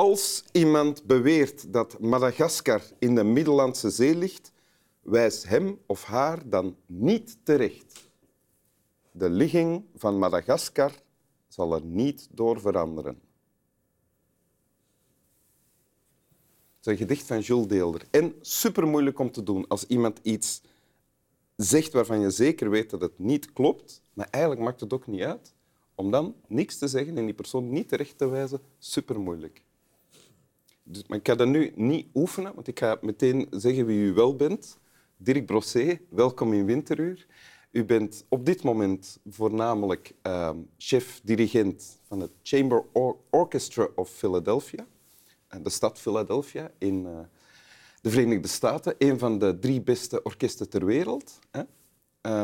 Als iemand beweert dat Madagaskar in de Middellandse Zee ligt, wijs hem of haar dan niet terecht. De ligging van Madagaskar zal er niet door veranderen. Het is een gedicht van Jules Deelder. En super moeilijk om te doen als iemand iets zegt waarvan je zeker weet dat het niet klopt, maar eigenlijk maakt het ook niet uit, om dan niks te zeggen en die persoon niet terecht te wijzen, super moeilijk. Dus, maar ik ga dat nu niet oefenen, want ik ga meteen zeggen wie u wel bent. Dirk Brossé, welkom in Winteruur. U bent op dit moment voornamelijk uh, chef-dirigent van het Chamber Orchestra of Philadelphia, de stad Philadelphia in uh, de Verenigde Staten. Een van de drie beste orkesten ter wereld. Hè?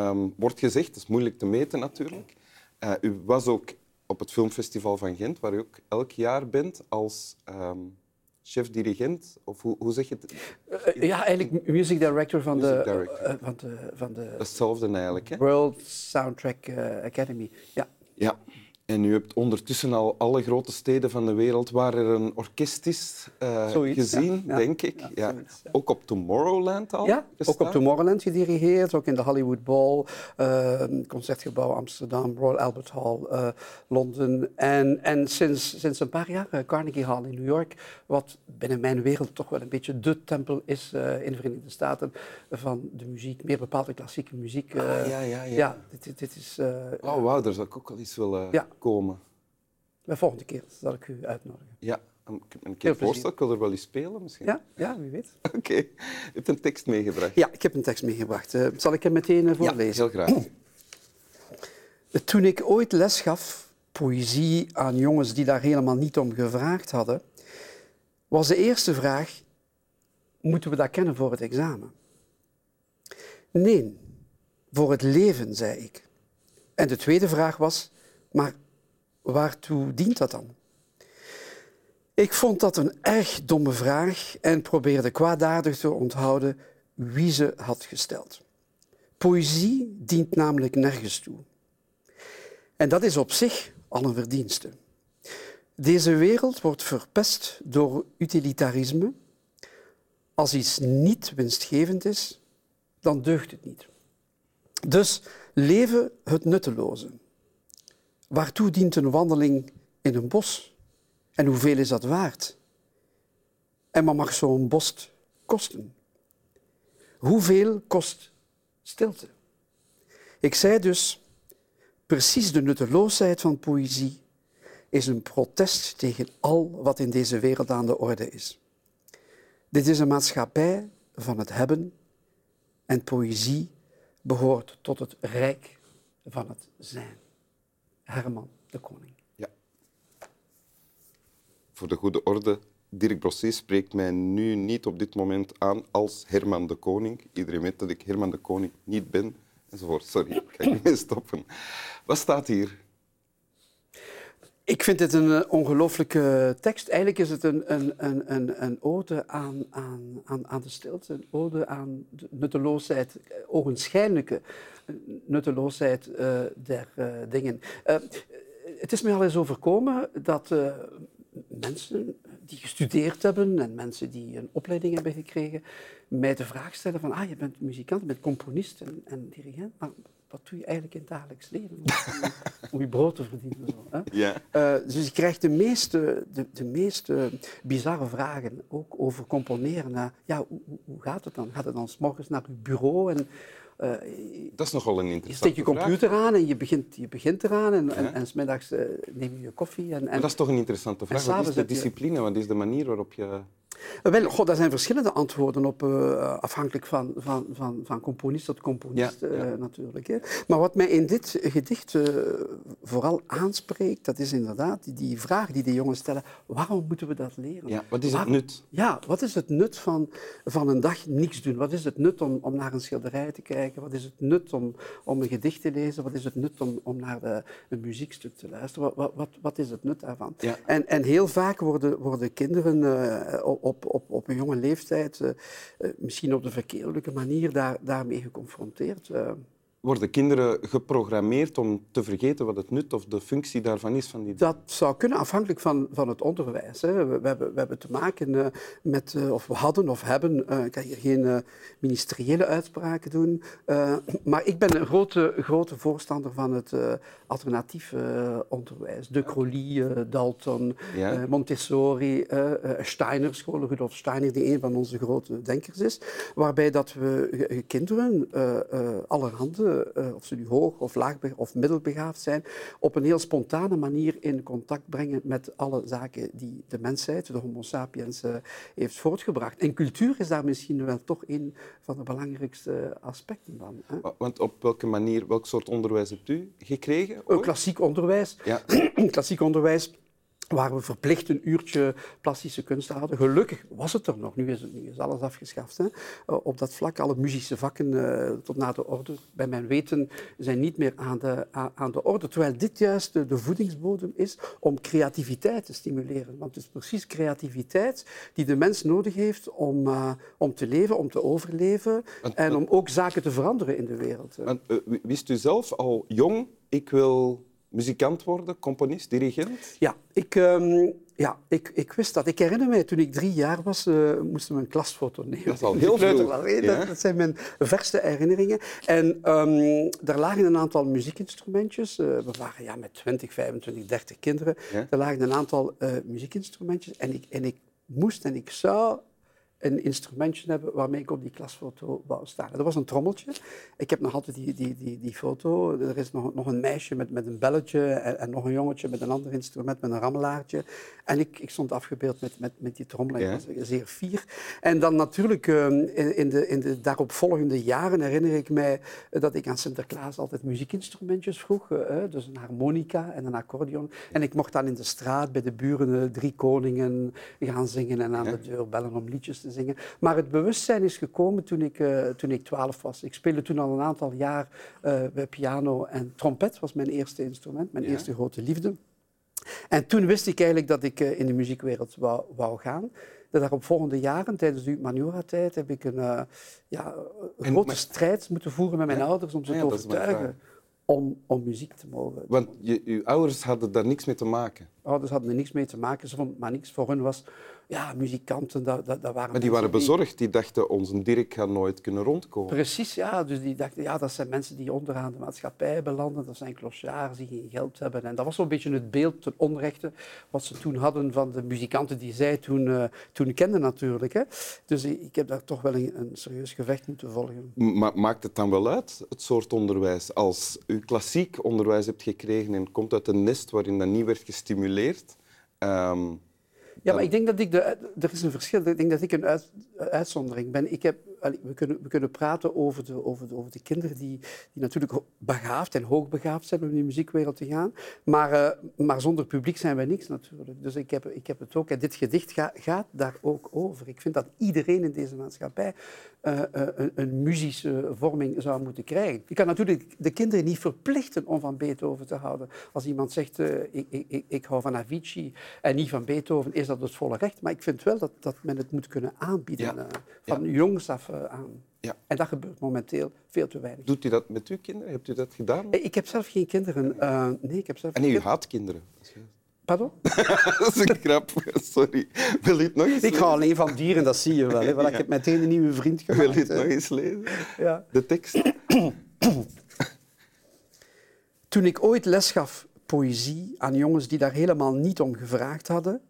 Um, wordt gezegd, dat is moeilijk te meten natuurlijk. Uh, u was ook op het Filmfestival van Gent, waar u ook elk jaar bent als um, chef-dirigent, of hoe, hoe, zeg je het? Uh, ja, eigenlijk music director van, music de, director. Uh, van de, van de... Hetzelfde eigenlijk, hè? World Soundtrack Academy, ja. Ja, en u hebt ondertussen al alle grote steden van de wereld waar er een orkest is uh, zoiets, gezien, ja, denk ik. Ja, ja. Zoiets, ook op Tomorrowland al? Ja, gestaan? ook op Tomorrowland gedirigeerd, ook in de Hollywood Bowl, uh, Concertgebouw Amsterdam, Royal Albert Hall, uh, Londen. En, en sinds, sinds een paar jaar Carnegie Hall in New York, wat binnen mijn wereld toch wel een beetje de tempel is in de Verenigde Staten van de muziek, meer bepaalde klassieke muziek. Ah, ja, ja, ja. ja dit, dit is... oh, wauw, daar zou ik ook wel eens willen... Ja komen. De volgende keer zal ik u uitnodigen. Ja, een, een keer voorstel. Ik wil er wel eens spelen misschien. Ja, ja wie weet. Oké. Okay. Je hebt een tekst meegebracht. Ja, ik heb een tekst meegebracht. Uh, zal ik hem meteen uh, voorlezen? Ja, heel graag. Toen ik ooit les gaf, poëzie, aan jongens die daar helemaal niet om gevraagd hadden, was de eerste vraag, moeten we dat kennen voor het examen? Nee, voor het leven, zei ik. En de tweede vraag was, maar waartoe dient dat dan? Ik vond dat een erg domme vraag en probeerde kwaadaardig te onthouden wie ze had gesteld. Poëzie dient namelijk nergens toe. En dat is op zich al een verdienste. Deze wereld wordt verpest door utilitarisme. Als iets niet winstgevend is, dan deugt het niet. Dus leven het nutteloze. Waartoe dient een wandeling in een bos? En hoeveel is dat waard? En wat mag zo'n bos kosten? Hoeveel kost stilte? Ik zei dus, precies de nutteloosheid van poëzie is een protest tegen al wat in deze wereld aan de orde is. Dit is een maatschappij van het hebben en poëzie behoort tot het rijk van het zijn. Herman de Koning. Ja. Voor de goede orde, Dirk Brossé spreekt mij nu niet op dit moment aan als Herman de Koning. Iedereen weet dat ik Herman de Koning niet ben, enzovoort. Sorry, ik ga stoppen. Wat staat hier? Ik vind het een eh, ongelooflijke tekst. Eigenlijk is het een, een, een, een, ode aan, aan, aan, aan de stilte, een ode aan de nutteloosheid, eh, ogenschijnlijke nutteloosheid uh, der uh, dingen. Uh, het is mij al eens overkomen dat mensen die gestudeerd hebben en mensen die een opleiding hebben gekregen, mij de vraag stellen van, ah, je bent muzikant, je bent componist en, en dirigent, maar wat doe je eigenlijk in het dagelijks leven om, om je brood te verdienen? Zo, hè? Ja. Uh, dus je krijgt de meeste, de, de meeste bizarre vragen, ook over componeren. Uh, ja, hoe, hoe, gaat het dan? Gaat het dan s morgens naar je bureau en uh, dat is nogal een interessante Je steekt je computer aan en je begint, je begint eraan en, ja. en, en smiddags uh, neem je je koffie. En, en, maar dat is toch een interessante vraag. Wat is de discipline? Je... Wat is de manier waarop je... Wel, god, daar zijn verschillende antwoorden op, uh, afhankelijk van, van, van, van componist tot componist ja, ja. Uh, natuurlijk. Hè. Maar wat mij in dit gedicht uh, vooral aanspreekt, dat is inderdaad die, die, vraag die de jongens stellen, waarom moeten we dat leren? Ja, wat is het nut? Ja, wat is het nut van, van een dag niks doen? Wat is het nut om, om naar een schilderij te kijken? Wat is het nut om, om een gedicht te lezen? Wat is het nut om, om naar de, een muziekstuk te luisteren? Wat, wat, wat is het nut daarvan? Ja. En, en heel vaak worden, worden kinderen op, op, op een jonge leeftijd, uh, uh, misschien op de verkeerdelijke manier, daar, daarmee geconfronteerd. Worden kinderen geprogrammeerd om te vergeten wat het nut of de functie daarvan is? Van die... Dat zou kunnen, afhankelijk van, van het onderwijs. Hè. We, we, hebben, we hebben te maken uh, met, uh, of we hadden of hebben, uh, ik kan hier geen ministeriële uitspraken doen, maar ik ben een grote, grote voorstander van het alternatief onderwijs. De Crowley, Dalton, ja. Montessori, Steiner, school, Rudolf Steiner, die een van onze grote denkers is, waarbij dat we kinderen allerhande, of ze nu hoog of laag of middelbegaafd zijn, op een heel spontane manier in contact brengen met alle zaken die de mensheid, de homo sapiens, uh, heeft voortgebracht. En cultuur is daar misschien wel toch een van de belangrijkste aspecten van. Hè? Want op welke manier, welk soort onderwijs hebt u gekregen? Klassiek onderwijs. Ja. Klassiek onderwijs waar we verplicht een uurtje plastische kunst hadden. Gelukkig was het er nog. Nu is, nu is alles afgeschaft. Hè. Uh, op dat vlak, alle muzische vakken uh, tot na de orde, bij mijn weten, zijn niet meer aan de, aan de orde. Terwijl dit juist de, de, voedingsbodem is om creativiteit te stimuleren. Want het is precies creativiteit die de mens nodig heeft om, uh, om te leven, om te overleven en om ook zaken te veranderen in de wereld. Wist u zelf al jong, ik wil muzikant worden, componist, dirigent? Ja, ik, um, ja ik, ik wist dat. Ik herinner mij, toen ik drie jaar was, uh, moesten we een klasfoto nemen. Dat is al heel veel. Dat, dat, zijn mijn verste herinneringen. En um, daar lagen een aantal muziekinstrumentjes. Uh, we waren ja, met 20, 25, 30 kinderen. Ja? Er lagen een aantal uh, muziekinstrumentjes. En ik, en ik moest en ik zou een instrumentje hebben waarmee ik op die klasfoto wou staan. Dat was een trommeltje. Ik heb nog altijd die, die, die, die foto. Er is nog, nog een meisje met, met een belletje en, en, nog een jongetje met een ander instrument, met een rammelaartje. En ik, ik stond afgebeeld met, met, met die trommel. Ja. Ik was zeer fier. En dan natuurlijk uh, in, in, de, in de daaropvolgende jaren herinner ik mij dat ik aan Sinterklaas altijd muziekinstrumentjes vroeg. Uh, dus een harmonica en een accordeon. En ik mocht dan in de straat bij de buren Drie Koningen gaan zingen en aan ja. de deur bellen om liedjes te zingen. Maar het bewustzijn is gekomen toen ik, uh, toen ik 12 was. Ik speelde toen al een aantal jaar uh, bij piano en trompet was mijn eerste instrument, mijn ja. eerste grote liefde. En toen wist ik eigenlijk dat ik uh, in de muziekwereld wou, wou gaan. De daaropvolgende jaren, tijdens de Humaniora-tijd, heb ik een, ja, een en, grote maar... strijd moeten voeren met mijn ja? ouders om ze te overtuigen om, om muziek te mogen. Want je, uw ouders hadden daar niks mee te maken? Ouders hadden er niks mee te maken. Ze vonden maar niks. Voor hun was ja, muzikanten, dat, dat, dat waren Maar die waren bezorgd, die dachten, onze Dirk gaat nooit kunnen rondkomen. Precies, ja. Dus die dachten, ja, dat zijn mensen die onderaan de maatschappij belanden, dat zijn clochards die geen geld hebben. En dat was zo'n beetje het beeld ten onrechte wat ze toen hadden van de muzikanten die zij toen, uh, toen kenden natuurlijk. Hè. Dus ik heb daar toch wel een, een serieus gevecht moeten volgen. Ma maakt het dan wel uit, het soort onderwijs? Als u klassiek onderwijs hebt gekregen en komt uit een nest waarin dat niet werd gestimuleerd... Um, ja, maar ik denk dat ik de, er is een verschil. Ik denk dat ik een uit, uitzondering ben. Ik heb we, kunnen, we kunnen praten over de, over de, over de kinderen die, die natuurlijk begaafd en hoogbegaafd zijn om in de muziekwereld te gaan. Maar, uh, maar zonder publiek zijn wij niks natuurlijk. Dus ik heb, ik heb het ook. En dit gedicht ga, gaat daar ook over. Ik vind dat iedereen in deze maatschappij uh, een, een, muzische vorming zou moeten krijgen. Je kan natuurlijk de kinderen niet verplichten om van Beethoven te houden. Als iemand zegt, ik, ik, ik hou van Avicii en niet van Beethoven, is dat het volle recht. Maar ik vind wel dat, dat men het moet kunnen aanbieden. Ja. van ja. jongs af aan. Ja. En dat gebeurt momenteel veel te weinig. Doet u dat met uw kinderen? Hebt u dat gedaan? Ik heb zelf geen kinderen. Uh, nee, ik heb zelf en nee, u haat kinderen? Pardon? dat is een grap, sorry. Wil je het nog eens Ik ga alleen van dieren, dat zie je wel. Hè? Want ik heb meteen een nieuwe vriend gemaakt. Wil je het nog eens lezen? Ja. De tekst? Toen ik ooit les gaf poëzie aan jongens die daar helemaal niet om gevraagd hadden,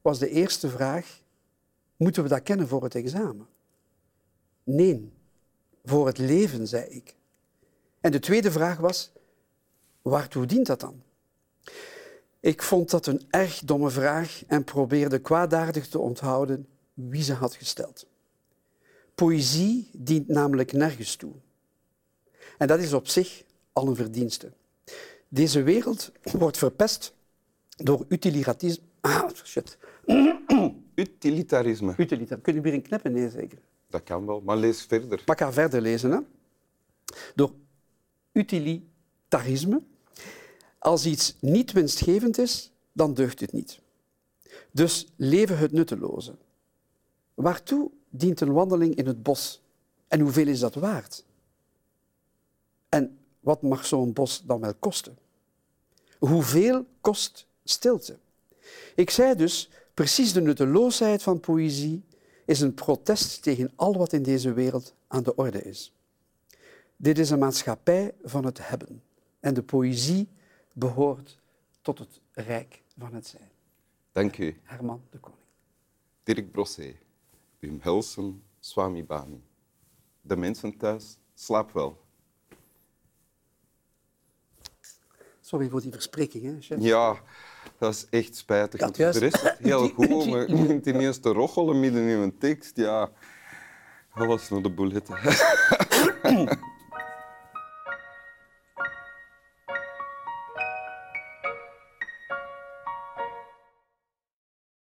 was de eerste vraag, moeten we dat kennen voor het examen? Nee, voor het leven, zei ik. En de tweede vraag was, waartoe dient dat dan? Ik vond dat een erg domme vraag en probeerde kwaadaardig te onthouden wie ze had gesteld. Poëzie dient namelijk nergens toe. En dat is op zich al een verdienste. Deze wereld wordt verpest door utilitarisme. Ah, shit. Utilitarisme. Utilitarisme. Kun je weer een knippen? Nee, zeker. Dat kan wel, maar lees verder. Pak haar verder lezen. Hè? Door utilitarisme. Als iets niet winstgevend is, dan deugt het niet. Dus leven het nutteloze. Waartoe dient een wandeling in het bos? En hoeveel is dat waard? En wat mag zo'n bos dan wel kosten? Hoeveel kost stilte? Ik zei dus, precies de nutteloosheid van poëzie is een protest tegen al wat in deze wereld aan de orde is. Dit is een maatschappij van het hebben. En de poëzie behoort tot het rijk van het zijn. Dank u. Herman de Koning. Dirk Brossé, Wim Helsen, Swami Bami. De mensen thuis, slaap wel. Sorry voor die verspreking, hè, chef? Ja, dat is echt spijtig. Juist. de rest is heel goed, maar je begint ineens te rochelen midden in een tekst. Ja, alles naar de bouletten.